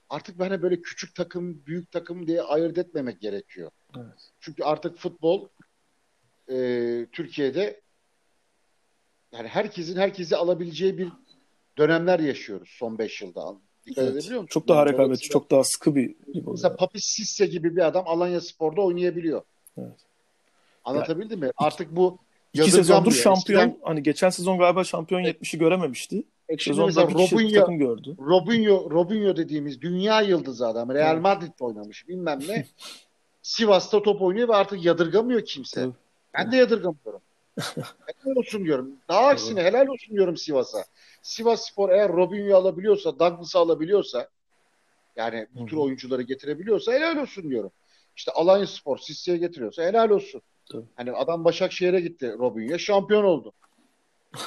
artık bana böyle küçük takım, büyük takım diye ayırt etmemek gerekiyor. Evet. Çünkü artık futbol e, Türkiye'de yani herkesin herkesi alabileceği bir dönemler yaşıyoruz son 5 yılda. Dikkat evet. edebiliyor musun? Çok daha rekabetçi, çok daha sıkı bir lig Mesela Papis Sisse gibi bir adam Alanya Spor'da oynayabiliyor. Evet. Anlatabildim yani, mi? Artık bu İki sezondur şampiyon. Eskiden, hani geçen sezon galiba şampiyon 70'i görememişti. E Sezonda bir Robinho, takım gördü. Robinho, Robinho dediğimiz dünya yıldızı adam. Real Madrid'de oynamış bilmem ne. Sivas'ta top oynuyor ve artık yadırgamıyor kimse. Evet. Ben de yadırgamıyorum. Helal olsun diyorum. Daha aksine helal olsun diyorum Sivas'a. Sivas Spor eğer Robinho alabiliyorsa, Douglas'ı alabiliyorsa yani bu tür oyuncuları getirebiliyorsa helal olsun diyorum. İşte Alanya Spor Sisse'ye getiriyorsa helal olsun. Tabii. Hani adam Başakşehir'e gitti Robinho şampiyon oldu.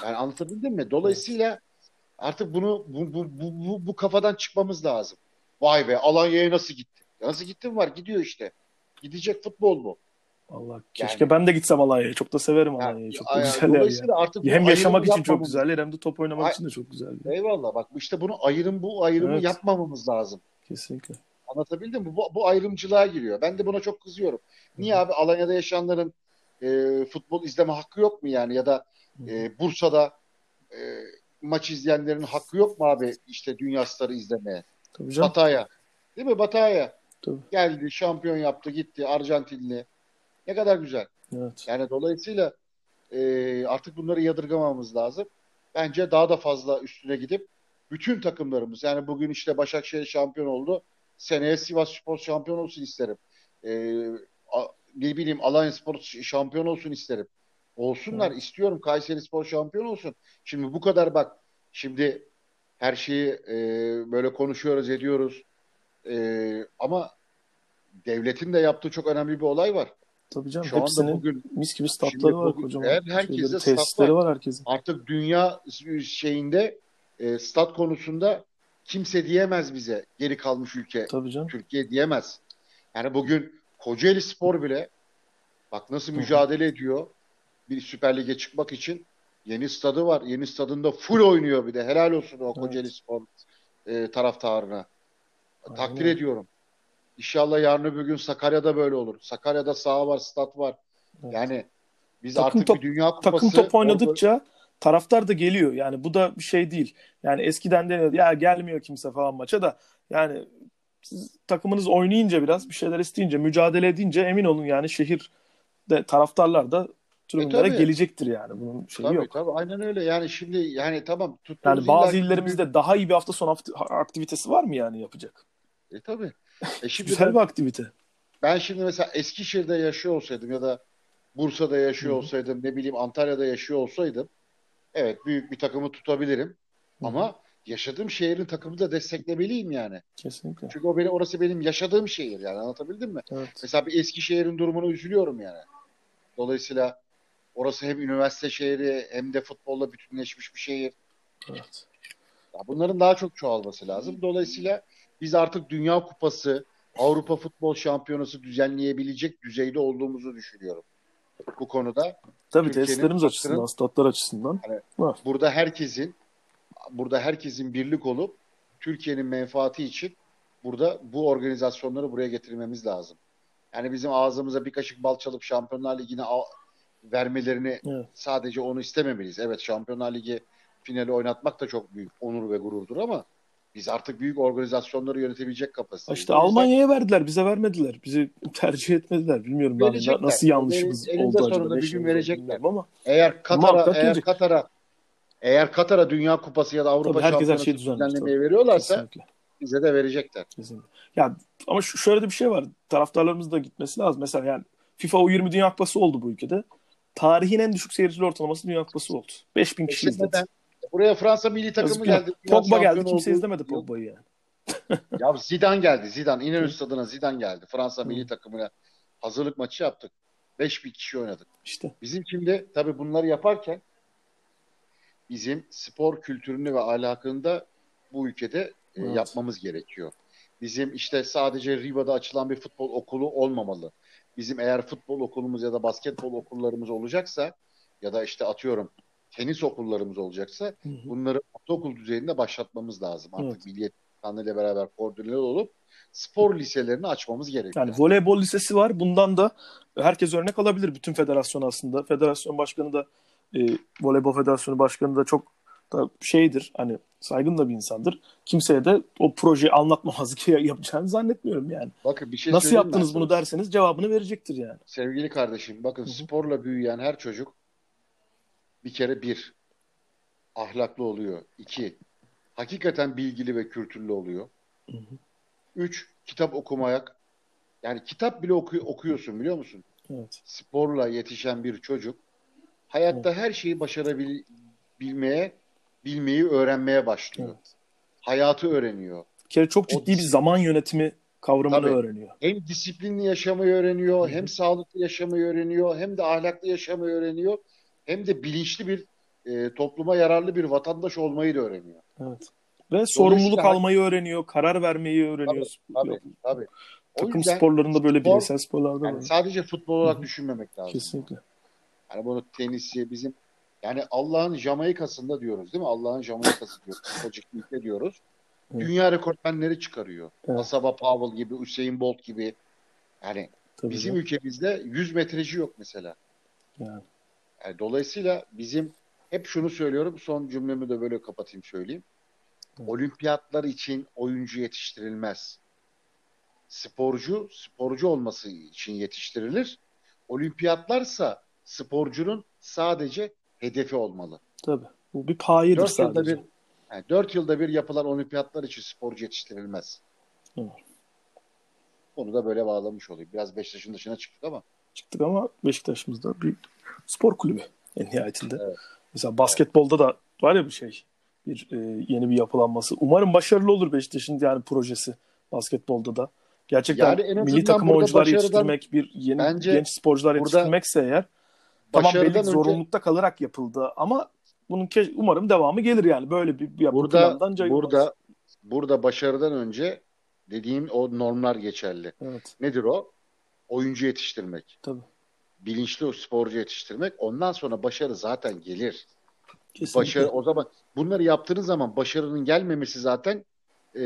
Yani anlatabildim mi? Dolayısıyla artık bunu bu, bu, bu, bu, bu kafadan çıkmamız lazım. Vay be Alanya'ya nasıl gitti? Nasıl gittim var gidiyor işte. Gidecek futbol bu. Allah keşke yani, ben de gitsem Alanya'ya. Çok da severim Alanya'yı. Çok da güzel yer ya. Artık hem yaşamak için çok güzel yer hem de top oynamak Ay, için de çok güzel. Eyvallah bak işte bunu ayrım bu ayrımı evet. yapmamamız lazım. Kesinlikle. Anlatabildim mi? Bu, bu ayrımcılığa giriyor. Ben de buna çok kızıyorum. Niye abi Alanya'da yaşayanların e, futbol izleme hakkı yok mu yani ya da e, Bursa'da e, maç izleyenlerin hakkı yok mu abi işte Dünya Starı izlemeye? Tabii canım. Bataya. Değil mi Bataya? Tabii. Geldi şampiyon yaptı gitti Arjantinli Ne kadar güzel. Evet. Yani dolayısıyla e, artık bunları yadırgamamız lazım. Bence daha da fazla üstüne gidip bütün takımlarımız yani bugün işte Başakşehir şampiyon oldu. Seneye Sivas Spor şampiyon olsun isterim. E, a, ne bileyim Alanya Spor şampiyon olsun isterim. Olsunlar evet. istiyorum. Kayseri Spor şampiyon olsun. Şimdi bu kadar bak. Şimdi her şeyi e, böyle konuşuyoruz ediyoruz. E, ama devletin de yaptığı çok önemli bir olay var. Tabii canım. Şu Hepsinin anda bugün, mis gibi statları var kocaman. Her, herkese tesisleri var. var herkesin. Artık dünya şeyinde e, stat konusunda kimse diyemez bize geri kalmış ülke. Tabii canım. Türkiye diyemez. Yani bugün Kocaeli Spor bile bak nasıl mücadele ediyor bir Süper Lig'e çıkmak için. Yeni stadı var. Yeni stadında full oynuyor bir de. Helal olsun o evet. Kocaeli Spor e, taraftarına. Aynen. Takdir ediyorum. İnşallah yarın öbür gün Sakarya'da böyle olur. Sakarya'da saha var, stat var. Evet. Yani biz takım artık top, bir dünya kupası... Takım top oynadıkça orada... taraftar da geliyor. Yani bu da bir şey değil. Yani eskiden deniyordu ya gelmiyor kimse falan maça da yani siz takımınız oynayınca biraz bir şeyler isteyince mücadele edince emin olun yani şehir de taraftarlar da tribünlere e, gelecektir yani. Bunun şeyi tabii, yok. Tabii aynen öyle. Yani şimdi yani tamam yani bazı illerimizde bir... daha iyi bir hafta sonu aktivitesi var mı yani yapacak? E tabii. E şimdi Güzel ben, bir aktivite. Ben şimdi mesela Eskişehir'de yaşıyor olsaydım ya da Bursa'da yaşıyor Hı-hı. olsaydım ne bileyim Antalya'da yaşıyor olsaydım evet büyük bir takımı tutabilirim. Hı-hı. Ama yaşadığım şehrin takımını da desteklemeliyim yani. Kesinlikle. Çünkü o benim orası benim yaşadığım şehir yani anlatabildim mi? Evet. Mesela bir Eskişehir'in durumunu üzülüyorum yani. Dolayısıyla orası hem üniversite şehri hem de futbolla bütünleşmiş bir şehir. Evet. Ya bunların daha çok çoğalması lazım. Dolayısıyla biz artık Dünya Kupası, Avrupa Futbol Şampiyonası düzenleyebilecek düzeyde olduğumuzu düşünüyorum. Bu konuda. Tabii tesislerimiz açısından, statlar açısından. Var. Burada herkesin burada herkesin birlik olup Türkiye'nin menfaati için burada bu organizasyonları buraya getirmemiz lazım. Yani bizim ağzımıza bir kaşık bal çalıp Şampiyonlar Ligi'ne vermelerini evet. sadece onu istememeliyiz. Evet Şampiyonlar Ligi finali oynatmak da çok büyük onur ve gururdur ama biz artık büyük organizasyonları yönetebilecek kapasiteyiz. İşte Almanya'ya verdiler, bize vermediler. Bizi tercih etmediler. Bilmiyorum ben nasıl yanlışımız Benim, oldu acaba. bir gün verecekler. Ama eğer Katar'a eğer Katar'a eğer Katar'a Dünya Kupası ya da Avrupa Şampiyonası şey düzenlemeye veriyorlarsa Kesinlikle. bize de verecekler. Kesinlikle. Ya ama şöyle de bir şey var. Taraftarlarımız da gitmesi lazım. Mesela yani FIFA U20 Dünya Kupası oldu bu ülkede. Tarihin en düşük seyircili ortalaması Dünya Kupası oldu. 5000 kişi izledi. Buraya Fransa milli takımı geldi. Pogba geldi. Kimse oldu. izlemedi Pogba'yı yani. ya Zidane geldi. Zidane. İnönü stadına Zidane geldi. Fransa milli takımına hazırlık maçı yaptık. 5000 kişi oynadık. İşte. Bizim şimdi tabii bunları yaparken bizim spor kültürünü ve ahlakını da bu ülkede e, evet. yapmamız gerekiyor. Bizim işte sadece Riva'da açılan bir futbol okulu olmamalı. Bizim eğer futbol okulumuz ya da basketbol okullarımız olacaksa ya da işte atıyorum tenis okullarımız olacaksa hı hı. bunları ortaokul düzeyinde başlatmamız lazım. Artık evet. Milliyet ile beraber koordineli olup spor liselerini açmamız gerekiyor. Yani voleybol lisesi var. Bundan da herkes örnek alabilir bütün federasyon aslında. Federasyon başkanı da e, voleybol federasyonu başkanı da çok da şeydir hani saygın da bir insandır. Kimseye de o projeyi anlatmamazlık yapacağını zannetmiyorum yani. Bakın bir şey Nasıl yaptınız bunu derseniz cevabını verecektir yani. Sevgili kardeşim bakın Hı-hı. sporla büyüyen her çocuk bir kere bir ahlaklı oluyor. İki hakikaten bilgili ve kültürlü oluyor. Hı hı. Üç kitap okumayak yani kitap bile oku, okuyorsun biliyor musun? Evet. Sporla yetişen bir çocuk hayatta evet. her şeyi başarabilmeye bilmeyi öğrenmeye başlıyor. Evet. Hayatı öğreniyor. Bir kere çok ciddi o, bir zaman yönetimi kavramını tabii, öğreniyor. Hem disiplinli yaşamayı öğreniyor, Hı-hı. hem sağlıklı yaşamayı öğreniyor, hem de ahlaklı yaşamayı öğreniyor hem de bilinçli bir e, topluma yararlı bir vatandaş olmayı da öğreniyor. Evet. Ve sorumluluk almayı öğreniyor, karar vermeyi öğreniyor. Tabii, tabii. tabii. Takım sporlarında böyle spor, bireysel sporlarda yani Sadece futbol olarak Hı-hı. düşünmemek lazım. Kesinlikle. Yani bunu tenisi bizim yani Allah'ın Jamaika'sında diyoruz değil mi? Allah'ın Jamaika'sı diyoruz. Çocuk ülke diyoruz. Evet. Dünya rekortmenleri çıkarıyor. Evet. Asaba Powell gibi, Usain Bolt gibi. Yani Tabii bizim de. ülkemizde 100 metreci yok mesela. Yani. Yani dolayısıyla bizim hep şunu söylüyorum. Son cümlemi de böyle kapatayım söyleyeyim. Evet. Olimpiyatlar için oyuncu yetiştirilmez. Sporcu, sporcu olması için yetiştirilir. olimpiyatlarsa sporcunun sadece hedefi olmalı. Tabii. Bu bir payedir dört sadece. Yılda bir, yani 4 yılda bir yapılan olimpiyatlar için sporcu yetiştirilmez. Hı. Onu da böyle bağlamış olayım. Biraz Beşiktaş'ın dışına çıktık ama. Çıktık ama Beşiktaş'ımızda bir spor kulübü en nihayetinde. Evet. Mesela basketbolda da var ya bir şey. Bir e, yeni bir yapılanması. Umarım başarılı olur Beşiktaş'ın yani projesi basketbolda da. Gerçekten yani milli takım oyuncular yetiştirmek, bir yeni bence genç sporcular yetiştirmekse eğer tamam belli önce, zorunlulukta kalarak yapıldı ama bunun ke- umarım devamı gelir yani böyle bir yapı burada, Burada burada başarıdan önce dediğim o normlar geçerli. Evet. Nedir o? Oyuncu yetiştirmek. Tabii. Bilinçli o sporcu yetiştirmek. Ondan sonra başarı zaten gelir. Kesinlikle. Başarı o zaman bunları yaptığınız zaman başarının gelmemesi zaten e,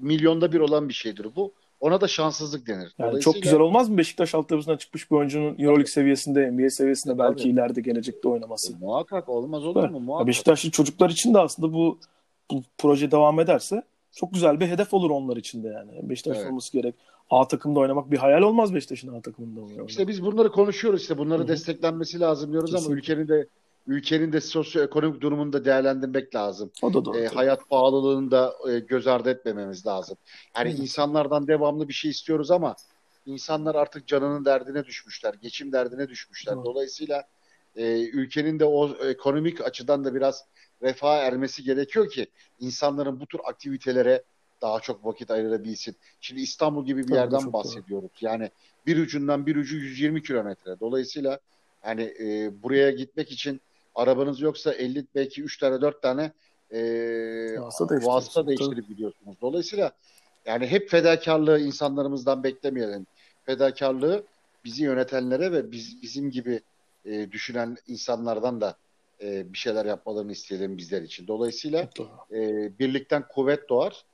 milyonda bir olan bir şeydir bu. Ona da şanssızlık denir. Yani çok güzel olmaz mı Beşiktaş altyapısından çıkmış bir oyuncunun Euroleague seviyesinde, NBA seviyesinde belki Tabii. ileride gelecekte oynaması. E, muhakkak olmaz olur mu? Muhakkak. Beşiktaşlı çocuklar için de aslında bu, bu proje devam ederse çok güzel bir hedef olur onlar için de yani. Beşiktaş evet. olması gerek. A takımda oynamak bir hayal olmaz Beşiktaş'ın A takımında oynamak. İşte biz bunları konuşuyoruz işte. Bunları Hı-hı. desteklenmesi lazım diyoruz Kesinlikle. ama ülkenin de ülkenin de sosyoekonomik durumunu da değerlendirmek lazım. O da doğru. E, hayat pahalılığını da e, göz ardı etmememiz lazım. Yani Hı. insanlardan devamlı bir şey istiyoruz ama insanlar artık canının derdine düşmüşler, geçim derdine düşmüşler. Hı. Dolayısıyla e, ülkenin de o ekonomik açıdan da biraz refaha ermesi gerekiyor ki insanların bu tür aktivitelere daha çok vakit ayırabilsin. Şimdi İstanbul gibi bir Tabii yerden bahsediyoruz. Doğru. Yani bir ucundan bir ucu 120 kilometre. Dolayısıyla yani e, buraya gitmek için arabanız yoksa 50 belki 3 tane 4 tane e, vasıta değiştirip gidiyorsunuz. Dolayısıyla yani hep fedakarlığı insanlarımızdan beklemeyelim. Fedakarlığı bizi yönetenlere ve biz bizim gibi e, düşünen insanlardan da e, bir şeyler yapmalarını isteyelim bizler için. Dolayısıyla e, birlikten kuvvet doğar.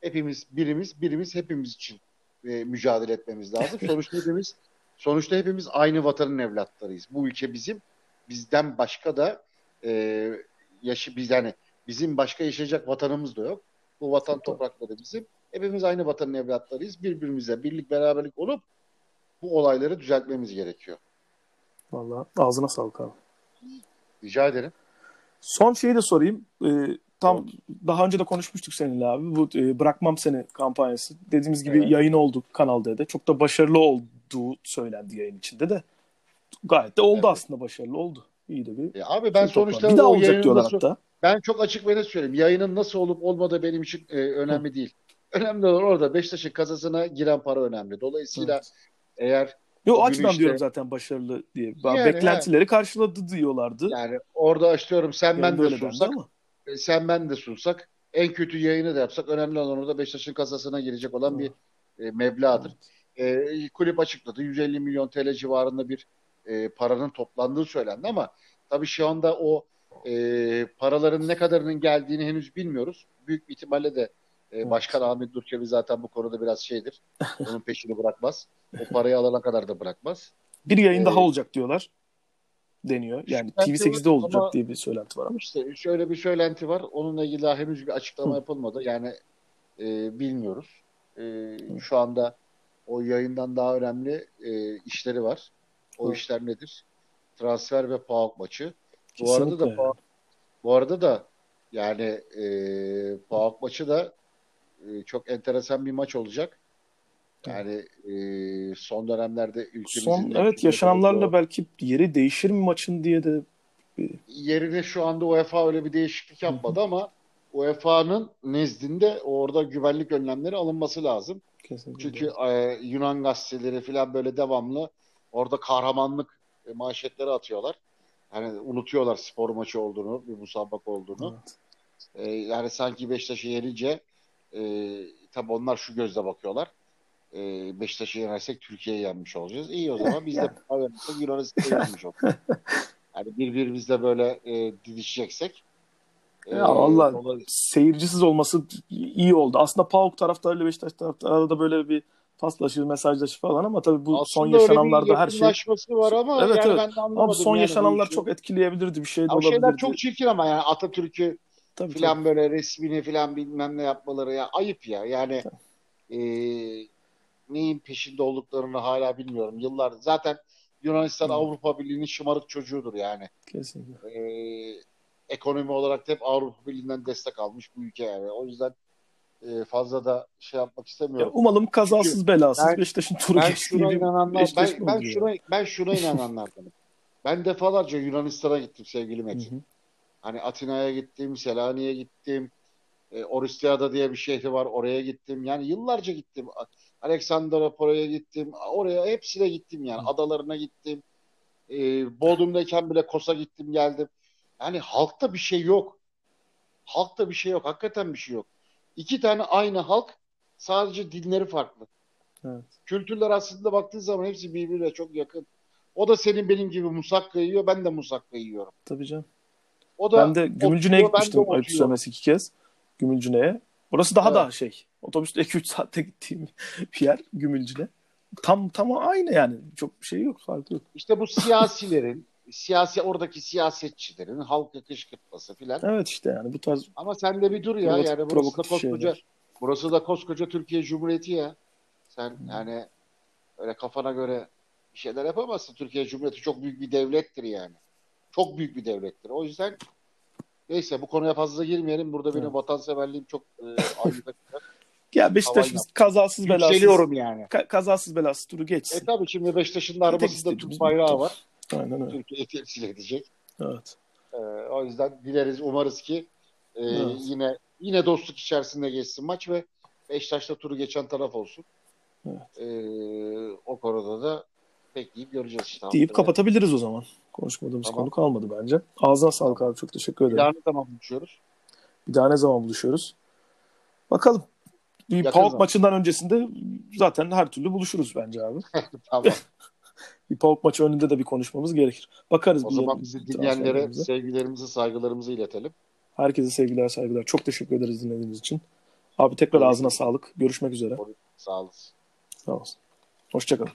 Hepimiz birimiz, birimiz hepimiz için e, mücadele etmemiz lazım. Sonuçta hepimiz sonuçta hepimiz aynı vatanın evlatlarıyız. Bu ülke bizim bizden başka da e, yaşı biz yani bizim başka yaşayacak vatanımız da yok. Bu vatan toprakları bizim. Hepimiz aynı vatanın evlatlarıyız. Birbirimize birlik beraberlik olup bu olayları düzeltmemiz gerekiyor. Vallahi ağzına sağlık abi. Rica ederim. Son şeyi de sorayım. Ee, tam daha önce de konuşmuştuk seninle abi. Bu e, Bırakmam Seni kampanyası. Dediğimiz gibi evet. yayın oldu kanalda da. Çok da başarılı olduğu söylendi yayın içinde de gayet de oldu evet. aslında başarılı oldu. İyi de bir. E abi ben sonuçta bir daha olacak diyorlar nasıl, hatta. Ben çok açık ve net söyleyeyim. Yayının nasıl olup olmadığı benim için e, önemli Hı. değil. Önemli olan orada Beşiktaş'ın kasasına giren para önemli. Dolayısıyla evet. eğer Yo açıdan işte, diyorum zaten başarılı diye. Yani, Beklentileri he. karşıladı diyorlardı. Yani orada açıyorum sen ben de sunsak e, sen ben de sunsak en kötü yayını da yapsak önemli olan orada Beşiktaş'ın kasasına girecek olan bir e, meblağdır. Evet. E, kulüp açıkladı. 150 milyon TL civarında bir e, paranın toplandığı söylendi ama tabii şu anda o e, paraların ne kadarının geldiğini henüz bilmiyoruz. Büyük bir ihtimalle de e, Başkan Ahmet Durçevi zaten bu konuda biraz şeydir. Onun peşini bırakmaz. O parayı alana kadar da bırakmaz. Bir yayın ee, daha olacak diyorlar deniyor. Yani TV8'de olacak ama, diye bir söylenti var ama. İşte şöyle bir söylenti var. Onunla ilgili daha henüz bir açıklama Hı. yapılmadı. Yani e, bilmiyoruz. E, şu anda o yayından daha önemli e, işleri var. O Hı. işler nedir? Transfer ve PAOK maçı. Bu arada da PAOK, bu arada da yani e, PAOK maçı da e, çok enteresan bir maç olacak. Yani e, son dönemlerde ülkemizin... Son, evet yaşananlarla olduğu, belki yeri değişir mi maçın diye de... Yerine şu anda UEFA öyle bir değişiklik yapmadı ama UEFA'nın nezdinde orada güvenlik önlemleri alınması lazım. Kesinlikle. Çünkü e, Yunan gazeteleri falan böyle devamlı orada kahramanlık e, manşetleri atıyorlar. Yani unutuyorlar spor maçı olduğunu, bir musabak olduğunu. Evet. E, yani sanki Beşiktaş'ı yenince e, tabii onlar şu gözle bakıyorlar. E, Beşiktaş'ı yenersek Türkiye'yi yenmiş olacağız. İyi o zaman biz de Yunanistan'ı yenmiş olacağız. Yani birbirimizle böyle e, didişeceksek ya ee, valla seyircisiz olması iyi oldu. Aslında PAOK taraftarıyla Beşiktaş taraftarı da böyle bir paslaşır, mesajlaşır falan ama tabii bu Aslında son yaşananlarda her şey var ama evet, yani evet. ben de Ama son yani yaşananlar çok etkileyebilirdi bir şey de olabilirdi. Şeyler çok çirkin ama yani Atatürk'ü tabii, tabii. böyle resmini filan bilmem ne yapmaları ya ayıp ya. Yani e, neyin peşinde olduklarını hala bilmiyorum. Yıllar zaten Yunanistan Hı. Avrupa Birliği'nin şımarık çocuğudur yani. Kesinlikle. Ee, ekonomi olarak da hep Avrupa Birliği'nden destek almış bu ülke yani. O yüzden e, fazla da şey yapmak Ya istemiyorum. umalım kazasız belasız ben- Beşiktaş'ın turu Ben geçtiği şuna bir inananlar, ben, ben ya. şuna ben şuna inananlardanım. Ben defalarca Yunanistan'a gittim sevgili Metin. hı. Hani Atina'ya gittim, Selanik'e gittim. E, Oristiada diye bir şehri var. Oraya gittim. Yani yıllarca gittim. Aleksandropolis'e gittim. Oraya hepsine gittim yani. Hı. Adalarına gittim. E, Bodrum'dayken bile Kos'a gittim geldim. Yani halkta bir şey yok. Halkta bir şey yok. Hakikaten bir şey yok. İki tane aynı halk sadece dinleri farklı. Evet. Kültürler aslında baktığın zaman hepsi birbirine çok yakın. O da senin benim gibi musakka yiyor. Ben de musakka yiyorum. Tabii canım. O da Ben de Gümülcüne'ye gitmiştim ayıp söylemesi iki kez. Gümülcüne'ye. Orası daha Evet. da şey. Otobüste 2-3 saatte gittiğim bir yer Gümülcüne. Tam tam aynı yani. Çok bir şey yok. Farkı yok. İşte bu siyasilerin, siyasi oradaki siyasetçilerin halka kışkırtması filan. Evet işte yani bu tarz Ama sen de bir dur ya. Provokatif- Yani burası da koskoca şeyler. burası da koskoca Türkiye Cumhuriyeti ya. Sen yani öyle kafana göre bir şeyler yapamazsın. Türkiye Cumhuriyeti çok büyük bir devlettir yani. Çok büyük bir devlettir. O yüzden neyse bu konuya fazla girmeyelim. Burada benim Evet. vatanseverliğim çok e, ayrı kaçacak. ya Beşiktaş'ımız kazasız belasız Yükseliyorum yani. ka- kazasız belasız turu E geçsin. tabii şimdi Beşiktaş'ın arabasında Türk bayrağı var. Aynen öyle. Türkiye'yi temsil edecek. Evet. Ee, o yüzden dileriz, umarız ki e, Evet. yine yine dostluk içerisinde geçsin maç ve Beşiktaş'ta turu geçen taraf olsun. Evet. Ee, o konuda da bekleyip göreceğiz işte. Deyip kapatabiliriz o zaman. Konuşmadığımız Tamam. konu kalmadı bence. Ağzına sağlık abi. Çok teşekkür Bir ederim. daha ne zaman buluşuyoruz? Bir daha ne zaman buluşuyoruz? Bakalım. Bir Yakın PAOK zaman. maçından öncesinde zaten her türlü buluşuruz bence abi. tamam. Bir PAOK maçı önünde de bir konuşmamız gerekir. Bakarız O bir zaman bizi dinleyenlere sevgilerimizi, saygılarımızı iletelim. Herkese sevgiler saygılar. Çok teşekkür ederiz dinlediğiniz için. Abi tekrar Evet. ağzına sağlık. Görüşmek üzere. Sağ olasın. Sağ olasın. Hoşçakalın.